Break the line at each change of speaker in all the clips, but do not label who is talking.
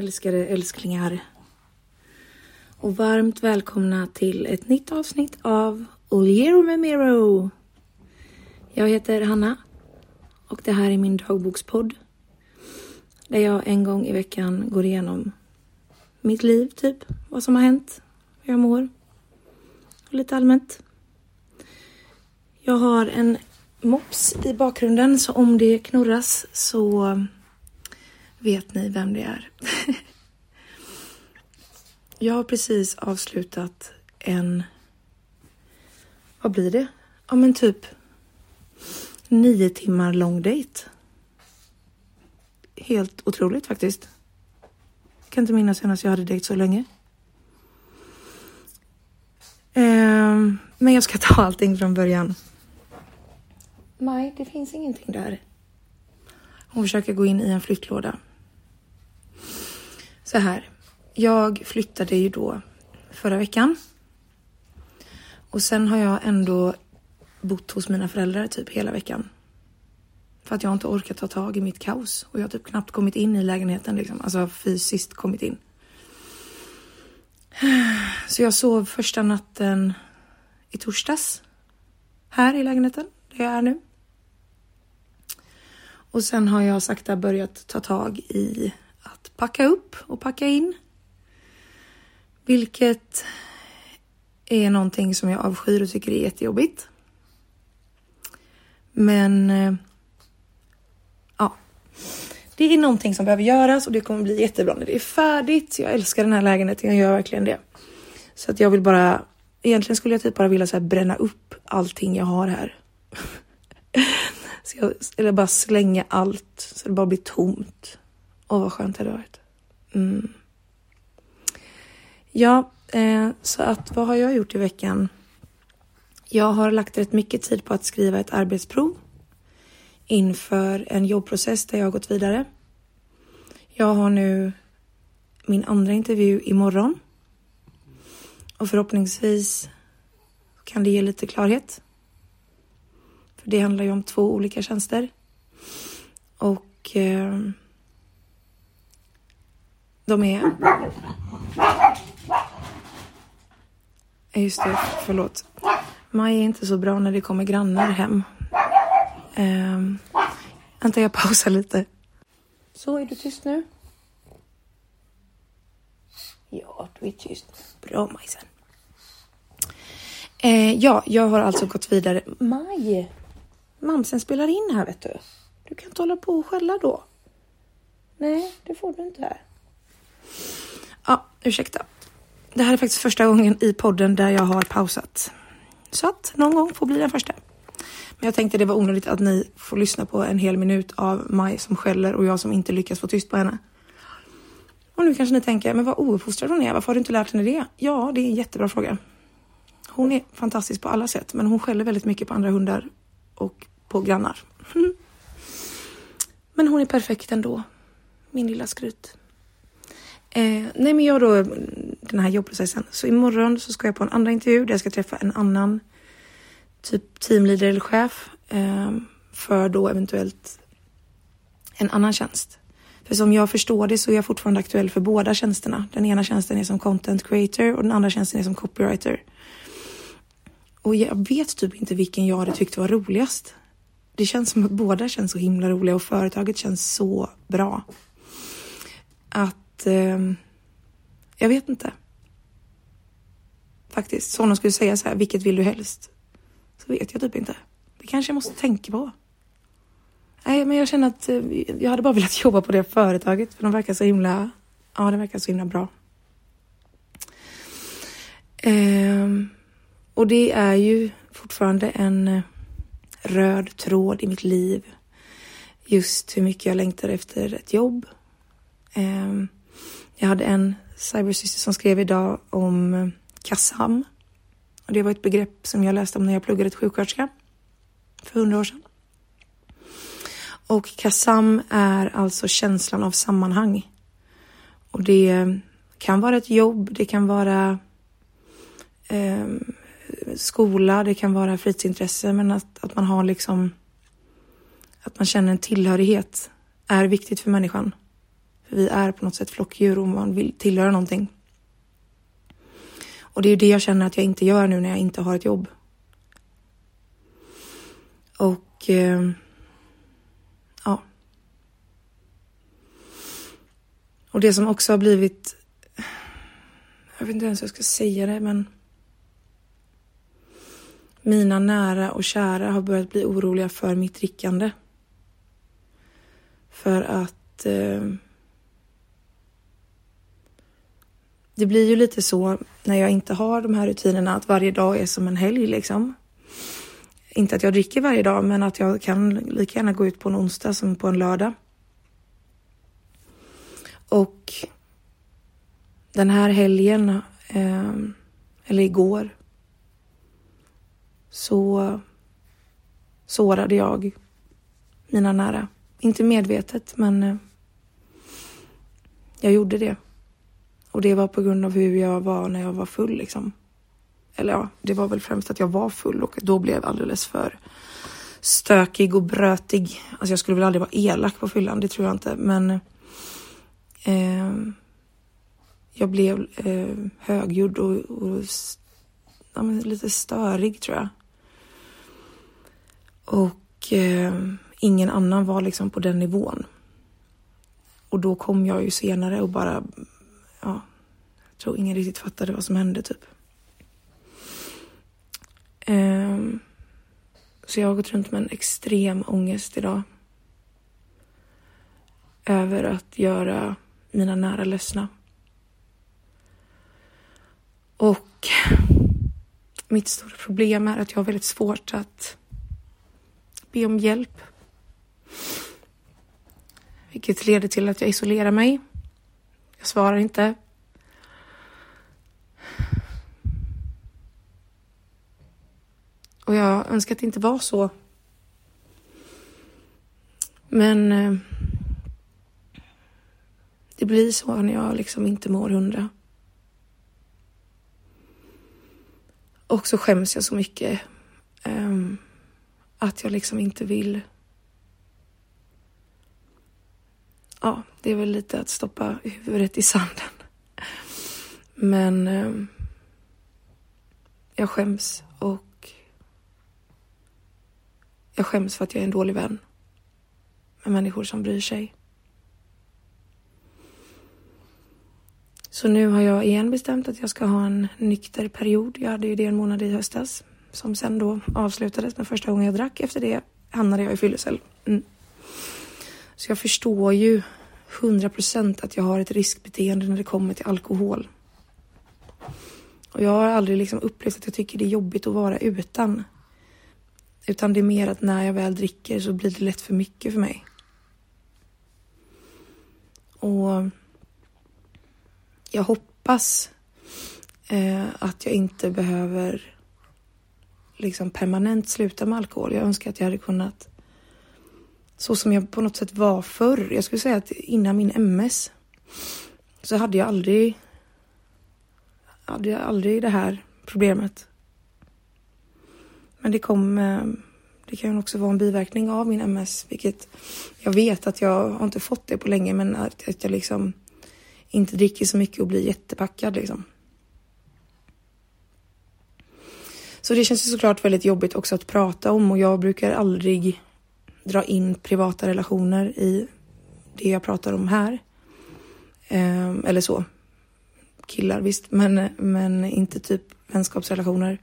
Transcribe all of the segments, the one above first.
älskade älsklingar. Och varmt välkomna till ett nytt avsnitt av Oliero med Miro. Jag heter Hanna och det här är min dagbokspodd. Där jag en gång i veckan går igenom mitt liv, typ. Vad som har hänt, hur jag mår och lite allmänt. Jag har en mops i bakgrunden så om det knurras så vet ni vem det är. jag har precis avslutat en... Vad blir det? Ja men typ nio timmar lång dejt. Helt otroligt faktiskt. Jag kan inte minnas senast jag hade dejt så länge. Ehm, men jag ska ta allting från början. Maj, det finns ingenting där. Hon försöker gå in i en flyttlåda. Så här. Jag flyttade ju då förra veckan. Och sen har jag ändå bott hos mina föräldrar typ hela veckan. För att jag inte orkat ta tag i mitt kaos. Och jag har typ knappt kommit in i lägenheten liksom. Alltså fysiskt kommit in. Så jag sov första natten i torsdags. Här i lägenheten där jag är nu. Och sen har jag sakta börjat ta tag i att packa upp och packa in. Vilket är någonting som jag avskyr och tycker är jättejobbigt. Men eh, ja, det är någonting som behöver göras och det kommer bli jättebra när det är färdigt. Jag älskar den här lägenheten, jag gör verkligen det. Så att jag vill bara, egentligen skulle jag typ bara vilja så här bränna upp allting jag har här. så jag, eller bara slänga allt så det bara blir tomt. Åh vad skönt det hade varit. Mm. Ja, eh, så att vad har jag gjort i veckan? Jag har lagt rätt mycket tid på att skriva ett arbetsprov inför en jobbprocess där jag har gått vidare. Jag har nu min andra intervju imorgon. Och förhoppningsvis kan det ge lite klarhet. För det handlar ju om två olika tjänster. Och eh, de är... Just det, förlåt. Maj är inte så bra när det kommer grannar hem. Um, vänta, jag pausar lite. Så, är du tyst nu? Ja, du är tyst. Bra, Majsen. Eh, ja, jag har alltså gått vidare. Maj! Mamsen spelar in här, vet du. Du kan inte hålla på och skälla då. Nej, det får du inte här. Ja, ursäkta. Det här är faktiskt första gången i podden där jag har pausat. Så att någon gång får bli den första. Men jag tänkte det var onödigt att ni får lyssna på en hel minut av Maj som skäller och jag som inte lyckas få tyst på henne. Och nu kanske ni tänker, men vad ouppfostrad hon är. Varför har du inte lärt henne det? Ja, det är en jättebra fråga. Hon är fantastisk på alla sätt, men hon skäller väldigt mycket på andra hundar och på grannar. Men hon är perfekt ändå. Min lilla skryt. Eh, nej men jag då, den här jobbprocessen. Så imorgon så ska jag på en andra intervju där jag ska träffa en annan typ teamleader eller chef eh, för då eventuellt en annan tjänst. För som jag förstår det så är jag fortfarande aktuell för båda tjänsterna. Den ena tjänsten är som content creator och den andra tjänsten är som copywriter. Och jag vet typ inte vilken jag hade tyckt var roligast. Det känns som att båda känns så himla roliga och företaget känns så bra. Att eh, jag vet inte. Faktiskt, så om de skulle säga så här, vilket vill du helst? Så vet jag typ inte. Det kanske jag måste tänka på. Nej, men jag känner att eh, jag hade bara velat jobba på det företaget för de verkar så himla, ja, det verkar så himla bra. Eh, och det är ju fortfarande en eh, röd tråd i mitt liv. Just hur mycket jag längtar efter ett jobb. Eh, jag hade en cybersyster som skrev idag om eh, KASAM. Och det var ett begrepp som jag läste om när jag pluggade till sjuksköterska för hundra år sedan. Och KASAM är alltså känslan av sammanhang. Och det eh, kan vara ett jobb, det kan vara eh, skola, det kan vara fritidsintresse, men att, att man har liksom att man känner en tillhörighet är viktigt för människan. Vi är på något sätt flockdjur och man vill tillhöra någonting. Och det är ju det jag känner att jag inte gör nu när jag inte har ett jobb. Och eh, ja. Och det som också har blivit, jag vet inte ens hur jag ska säga det, men mina nära och kära har börjat bli oroliga för mitt drickande. För att eh, det blir ju lite så när jag inte har de här rutinerna att varje dag är som en helg liksom. Inte att jag dricker varje dag, men att jag kan lika gärna gå ut på en onsdag som på en lördag. Och den här helgen, eh, eller igår, så sårade jag mina nära. Inte medvetet, men eh, jag gjorde det. Och det var på grund av hur jag var när jag var full liksom. Eller ja, det var väl främst att jag var full och då blev jag alldeles för stökig och brötig. Alltså jag skulle väl aldrig vara elak på fyllan, det tror jag inte, men eh, jag blev eh, högljudd och, och ja, lite störig tror jag. Och eh, ingen annan var liksom på den nivån. Och då kom jag ju senare och bara, ja, jag tror ingen riktigt fattade vad som hände typ. Um, så jag har gått runt med en extrem ångest idag. Över att göra mina nära ledsna. Och mitt stora problem är att jag har väldigt svårt att be om hjälp. Vilket leder till att jag isolerar mig. Jag svarar inte. Och jag önskar att det inte var så. Men eh, det blir så när jag liksom inte mår hundra. Och så skäms jag så mycket. Um, att jag liksom inte vill. Ja, det är väl lite att stoppa huvudet i sanden. Men eh, jag skäms och jag skäms för att jag är en dålig vän med människor som bryr sig. Så nu har jag igen bestämt att jag ska ha en nykter period. Jag hade ju det en månad i höstas som sen då avslutades med första gången jag drack. Efter det hamnade jag i fyllecell. Mm. Så jag förstår ju hundra procent att jag har ett riskbeteende när det kommer till alkohol. Och jag har aldrig liksom upplevt att jag tycker det är jobbigt att vara utan. Utan det är mer att när jag väl dricker så blir det lätt för mycket för mig. Och jag hoppas eh, att jag inte behöver liksom permanent sluta med alkohol. Jag önskar att jag hade kunnat så som jag på något sätt var förr. Jag skulle säga att innan min MS så hade jag aldrig hade jag aldrig det här problemet. Men det kom eh, det kan också vara en biverkning av min MS, vilket jag vet att jag har inte fått det på länge, men att, att jag liksom inte dricker så mycket och blir jättepackad liksom. Så det känns ju såklart väldigt jobbigt också att prata om och jag brukar aldrig dra in privata relationer i det jag pratar om här. Eh, eller så. Killar visst, men, men inte typ vänskapsrelationer.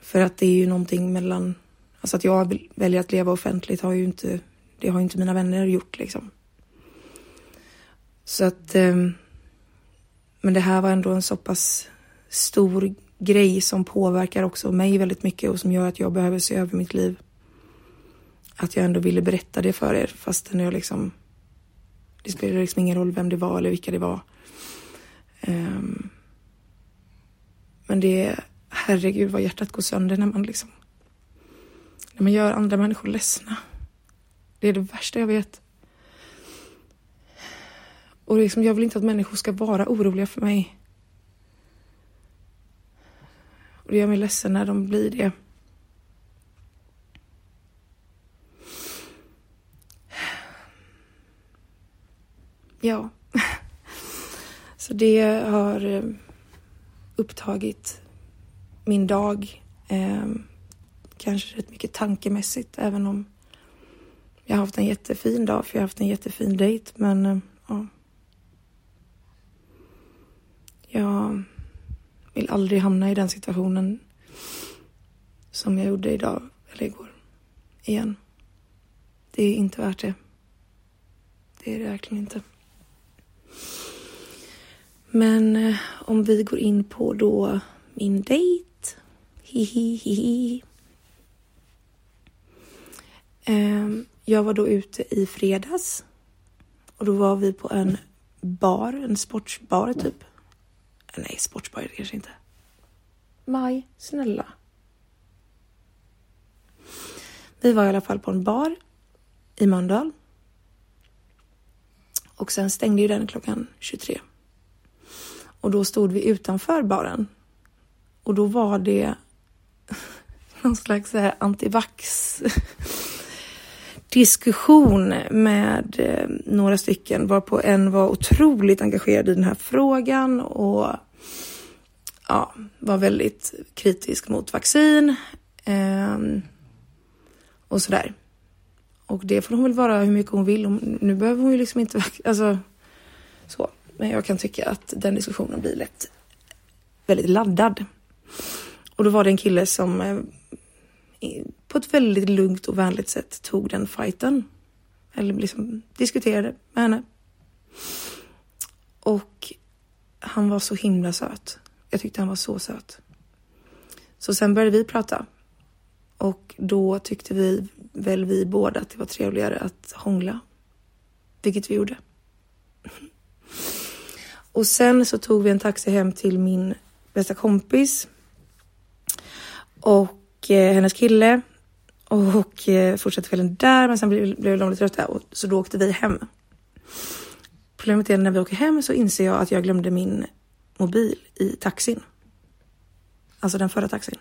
För att det är ju någonting mellan, alltså att jag väljer att leva offentligt har ju inte, det har ju inte mina vänner gjort liksom. Så att, eh, men det här var ändå en så pass stor grej som påverkar också mig väldigt mycket och som gör att jag behöver se över mitt liv. Att jag ändå ville berätta det för er fastän jag liksom det spelar liksom ingen roll vem det var eller vilka det var. Um, men det, herregud vad hjärtat går sönder när man liksom, när man gör andra människor ledsna. Det är det värsta jag vet. Och liksom, jag vill inte att människor ska vara oroliga för mig. Och det gör mig ledsen när de blir det. Ja, Så det har eh, upptagit min dag. Eh, kanske rätt mycket tankemässigt, även om jag har haft en jättefin dag, för jag har haft en jättefin dejt. Men eh, ja. Jag vill aldrig hamna i den situationen som jag gjorde idag, eller igår, igen. Det är inte värt det. Det är det verkligen inte. Men eh, om vi går in på då min dejt. Hihihihi. Eh, jag var då ute i fredags och då var vi på en bar, en sportsbar typ. Nej, sportsbar är det kanske inte. Maj, snälla. Vi var i alla fall på en bar i Mölndal. Och sen stängde ju den klockan 23. Och då stod vi utanför baren. Och då var det någon slags eh, antivax diskussion med eh, några stycken varpå en var otroligt engagerad i den här frågan och ja, var väldigt kritisk mot vaccin eh, och sådär. Och det får hon väl vara hur mycket hon vill. Nu behöver hon ju liksom inte, alltså så. Men jag kan tycka att den diskussionen blir lätt väldigt laddad. Och då var det en kille som eh, på ett väldigt lugnt och vänligt sätt tog den fighten. Eller liksom diskuterade med henne. Och han var så himla söt. Jag tyckte han var så söt. Så sen började vi prata. Och då tyckte vi väl vi båda att det var trevligare att hångla. Vilket vi gjorde. Och sen så tog vi en taxi hem till min bästa kompis. Och eh, hennes kille. Och eh, fortsatte kvällen där men sen blev, blev de lite trötta och så då åkte vi hem. Problemet är när vi åker hem så inser jag att jag glömde min mobil i taxin. Alltså den förra taxin.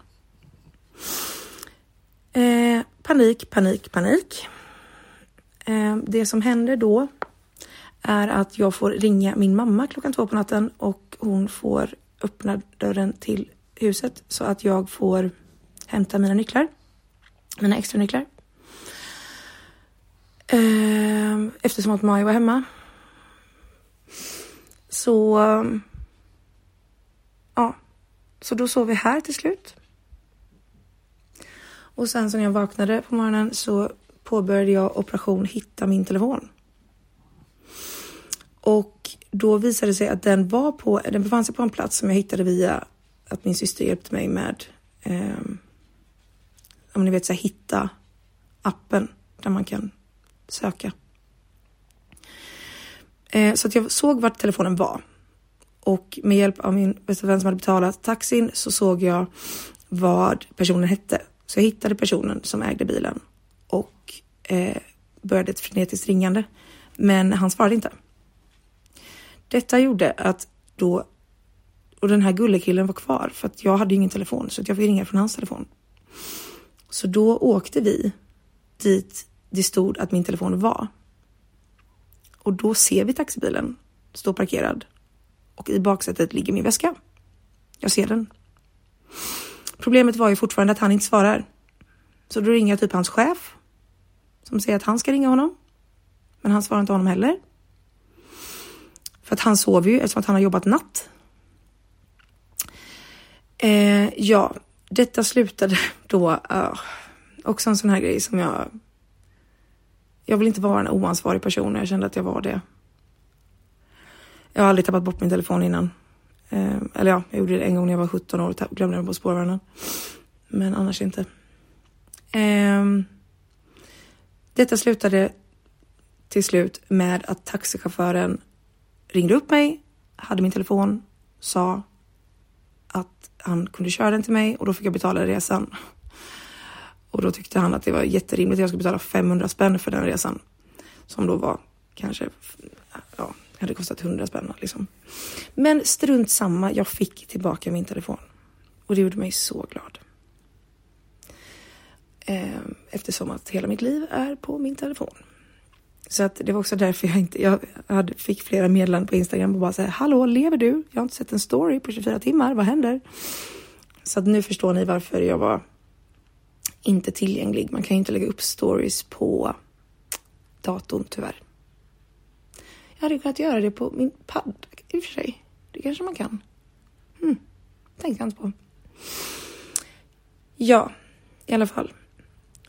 Eh, panik, panik, panik. Eh, det som händer då är att jag får ringa min mamma klockan två på natten och hon får öppna dörren till huset så att jag får hämta mina nycklar. Mina extra nycklar. Eh, eftersom att Maj var hemma. Så... Ja. Så då sov vi här till slut. Och sen så när jag vaknade på morgonen så påbörjade jag operation hitta min telefon. Och då visade det sig att den var på, den befann sig på en plats som jag hittade via att min syster hjälpte mig med, eh, om ni vet så här, hitta appen där man kan söka. Eh, så att jag såg vart telefonen var och med hjälp av min bästa vän som hade betalat taxin så såg jag vad personen hette. Så jag hittade personen som ägde bilen och eh, började ett frenetiskt ringande. Men han svarade inte. Detta gjorde att då, och den här gullekillen var kvar för att jag hade ingen telefon så att jag fick ringa från hans telefon. Så då åkte vi dit det stod att min telefon var. Och då ser vi taxibilen stå parkerad och i baksätet ligger min väska. Jag ser den. Problemet var ju fortfarande att han inte svarar. Så då ringer jag typ hans chef som säger att han ska ringa honom. Men han svarar inte honom heller. För att han sover ju eftersom att han har jobbat natt. Eh, ja, detta slutade då uh, också en sån här grej som jag. Jag vill inte vara en oansvarig person och jag kände att jag var det. Jag har aldrig tappat bort min telefon innan. Eh, eller ja, jag gjorde det en gång när jag var 17 år och glömde den på spårvagnen. Men annars inte. Eh, detta slutade till slut med att taxichauffören ringde upp mig, hade min telefon, sa att han kunde köra den till mig och då fick jag betala resan. Och då tyckte han att det var jätterimligt att jag skulle betala 500 spänn för den resan. Som då var kanske, ja, hade kostat 100 spänn liksom. Men strunt samma, jag fick tillbaka min telefon. Och det gjorde mig så glad. Ehm, eftersom att hela mitt liv är på min telefon. Så att det var också därför jag inte, jag hade, fick flera meddelanden på Instagram och bara säga hallå, lever du? Jag har inte sett en story på 24 timmar, vad händer? Så att nu förstår ni varför jag var inte tillgänglig. Man kan ju inte lägga upp stories på datorn tyvärr. Jag hade kunnat göra det på min padda i och för sig. Det kanske man kan. Hmm. Tänkte jag inte på. Ja, i alla fall.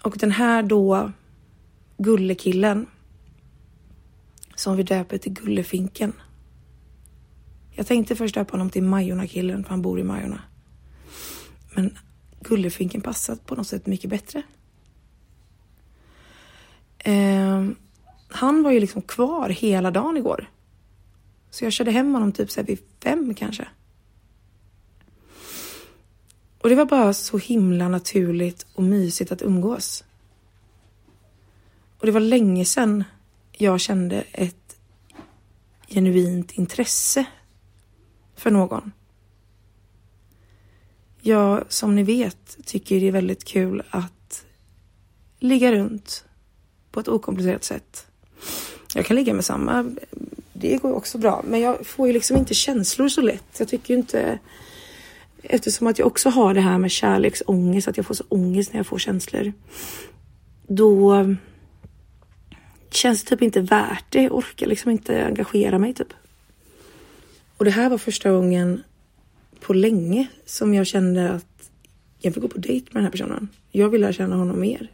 Och den här då Gullekillen som vi döper till Gullefinken. Jag tänkte först döpa honom till Majorna-killen för han bor i Majorna. Men Gullefinken passar på något sätt mycket bättre. Ehm, han var ju liksom kvar hela dagen igår. Så jag körde hem honom typ så vid fem kanske. Och det var bara så himla naturligt och mysigt att umgås. Och det var länge sedan jag kände ett genuint intresse för någon. Jag, som ni vet, tycker det är väldigt kul att ligga runt på ett okomplicerat sätt. Jag kan ligga med samma, det går också bra, men jag får ju liksom inte känslor så lätt. Jag tycker ju inte, eftersom att jag också har det här med kärleksångest, att jag får så ångest när jag får känslor. Då känns det typ inte värt det. Jag orkar liksom inte engagera mig typ. Och det här var första gången på länge som jag kände att jag vill gå på dejt med den här personen. Jag vill lära känna honom mer.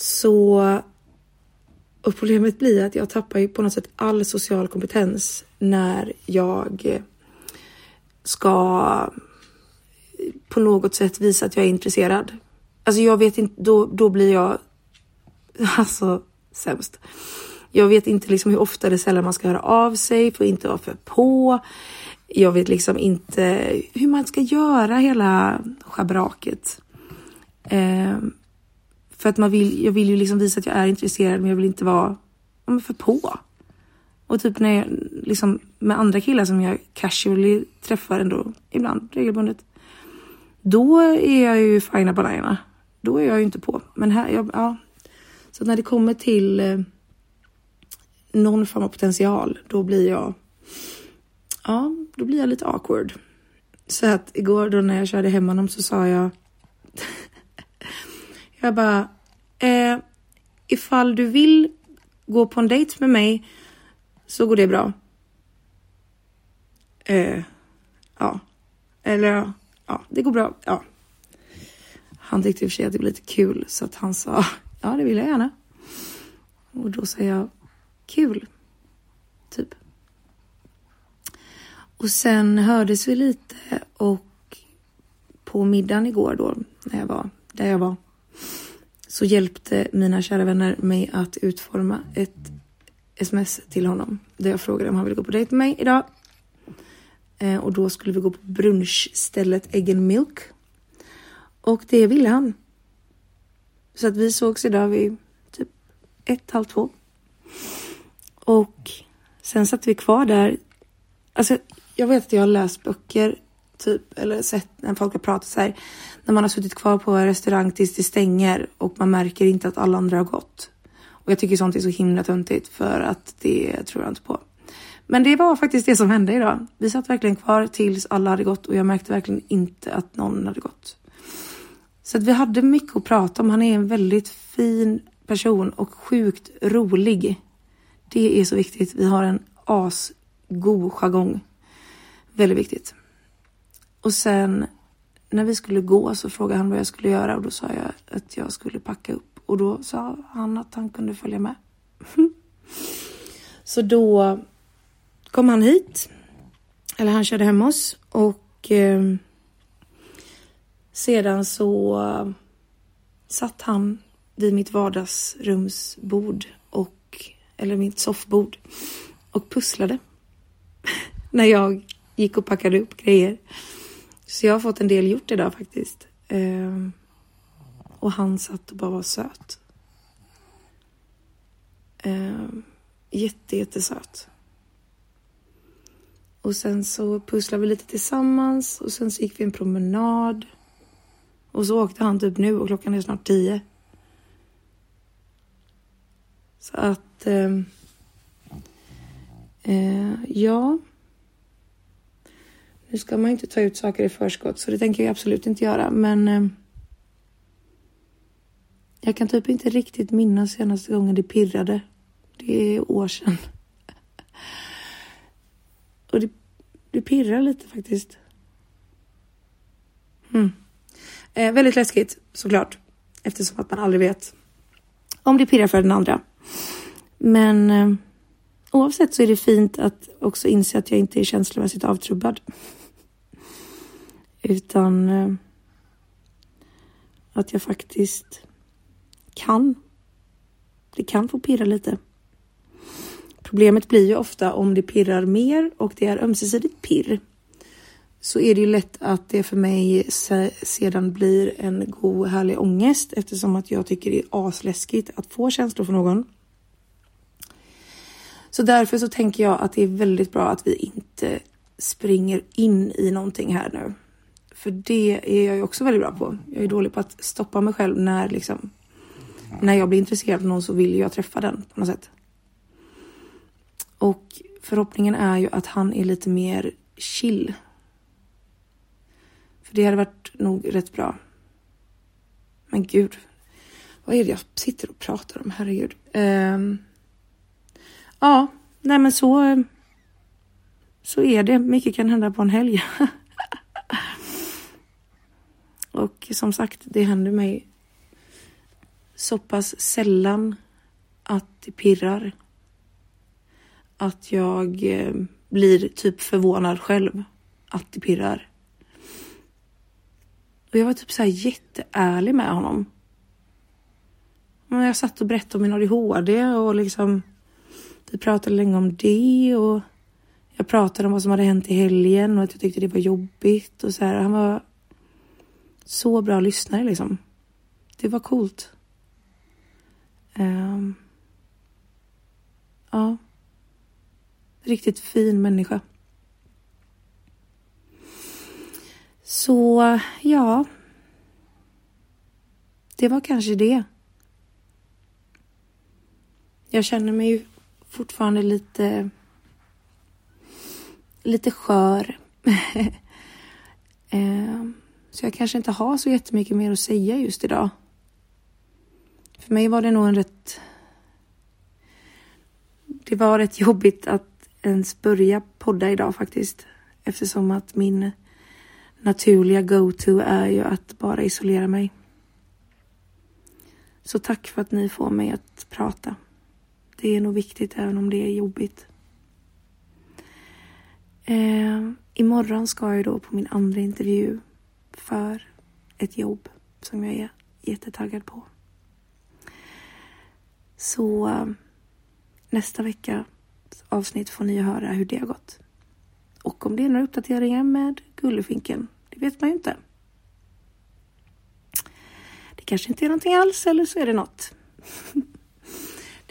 Så och problemet blir att jag tappar ju på något sätt all social kompetens när jag ska på något sätt visa att jag är intresserad. Alltså jag vet inte, då, då blir jag alltså sämst. Jag vet inte liksom hur ofta eller sällan man ska höra av sig, får inte vara för på. Jag vet liksom inte hur man ska göra hela schabraket. Eh, för att man vill, jag vill ju liksom visa att jag är intresserad men jag vill inte vara ja, för på. Och typ när jag liksom med andra killar som jag casually träffar ändå ibland regelbundet. Då är jag ju fina banana. Då är jag ju inte på. Men här, jag, ja. Så när det kommer till eh, någon form av potential, då blir jag, ja, då blir jag lite awkward. Så att igår då när jag körde hem honom så sa jag, jag bara, eh, ifall du vill gå på en dejt med mig så går det bra. Eh, ja, eller ja, det går bra. Ja. Han tyckte i och för sig att det var lite kul så att han sa ja, det vill jag gärna. Och då sa jag kul, typ. Och sen hördes vi lite och på middagen igår då, när jag var där jag var, så hjälpte mina kära vänner mig att utforma ett sms till honom där jag frågade om han ville gå på dejt med mig idag. Eh, och då skulle vi gå på brunchstället Egg and Milk. Och det ville han. Så att vi sågs idag vid typ ett, halv två. Och sen satt vi kvar där. Alltså, jag vet att jag har läst böcker typ eller sett när folk har pratat så här. När man har suttit kvar på en restaurang tills det stänger och man märker inte att alla andra har gått. Och jag tycker sånt är så himla töntigt för att det tror jag inte på. Men det var faktiskt det som hände idag. Vi satt verkligen kvar tills alla hade gått och jag märkte verkligen inte att någon hade gått. Så att vi hade mycket att prata om. Han är en väldigt fin person och sjukt rolig. Det är så viktigt. Vi har en asgod jargong. Väldigt viktigt. Och sen när vi skulle gå så frågade han vad jag skulle göra och då sa jag att jag skulle packa upp och då sa han att han kunde följa med. så då kom han hit. Eller han körde hem oss och eh, sedan så satt han vid mitt vardagsrumsbord och, eller mitt soffbord och pusslade. När jag gick och packade upp grejer. Så jag har fått en del gjort idag faktiskt. Eh, och han satt och bara var söt. Eh, jätte, jättesöt. Och sen så pusslade vi lite tillsammans och sen så gick vi en promenad. Och så åkte han typ nu och klockan är snart tio. Så att... Eh, eh, ja. Nu ska man inte ta ut saker i förskott, så det tänker jag absolut inte göra. Men eh, jag kan typ inte riktigt minnas senaste gången det pirrade. Det är år sedan. Och det, det pirrar lite faktiskt. Mm. Eh, väldigt läskigt såklart, eftersom att man aldrig vet om det pirrar för den andra. Men eh, oavsett så är det fint att också inse att jag inte är känslomässigt avtrubbad. Utan eh, att jag faktiskt kan. Det kan få pirra lite. Problemet blir ju ofta om det pirrar mer och det är ömsesidigt pirr. Så är det ju lätt att det för mig sedan blir en god härlig ångest eftersom att jag tycker det är asläskigt att få känslor för någon. Så därför så tänker jag att det är väldigt bra att vi inte springer in i någonting här nu. För det är jag ju också väldigt bra på. Jag är dålig på att stoppa mig själv när liksom när jag blir intresserad av någon så vill jag träffa den på något sätt. Och förhoppningen är ju att han är lite mer chill. För det hade varit nog rätt bra. Men gud, vad är det jag sitter och pratar om? Herregud. Um, ja, nej men så. Så är det. Mycket kan hända på en helg. och som sagt, det händer mig så pass sällan att det pirrar. Att jag eh, blir typ förvånad själv att det pirrar. Och jag var typ så här jätteärlig med honom. Jag satt och berättade om min ADHD och liksom vi pratade länge om det och jag pratade om vad som hade hänt i helgen och att jag tyckte det var jobbigt och så här. Han var så bra lyssnare liksom. Det var coolt. Um, ja. Riktigt fin människa. Så ja. Det var kanske det. Jag känner mig ju fortfarande lite lite skör. Ehm, så jag kanske inte har så jättemycket mer att säga just idag. För mig var det nog en rätt... Det var rätt jobbigt att ens börja podda idag faktiskt. Eftersom att min naturliga go-to är ju att bara isolera mig. Så tack för att ni får mig att prata. Det är nog viktigt även om det är jobbigt. Eh, imorgon ska jag då på min andra intervju för ett jobb som jag är jättetaggad på. Så nästa vecka avsnitt får ni höra hur det har gått. Och om det är några uppdateringar med Gullefinken, det vet man ju inte. Det kanske inte är någonting alls eller så är det något.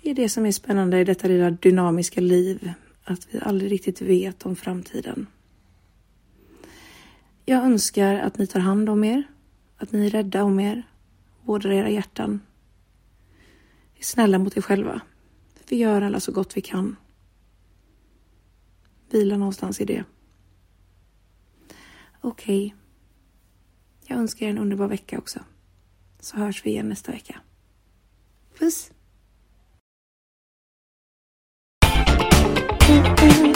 Det är det som är spännande i detta lilla dynamiska liv, att vi aldrig riktigt vet om framtiden. Jag önskar att ni tar hand om er, att ni är rädda om er, vårdar era hjärtan är snälla mot er själva. Vi gör alla så gott vi kan. Vila någonstans i det. Okej. Okay. Jag önskar er en underbar vecka också. Så hörs vi igen nästa vecka. Puss! do, do.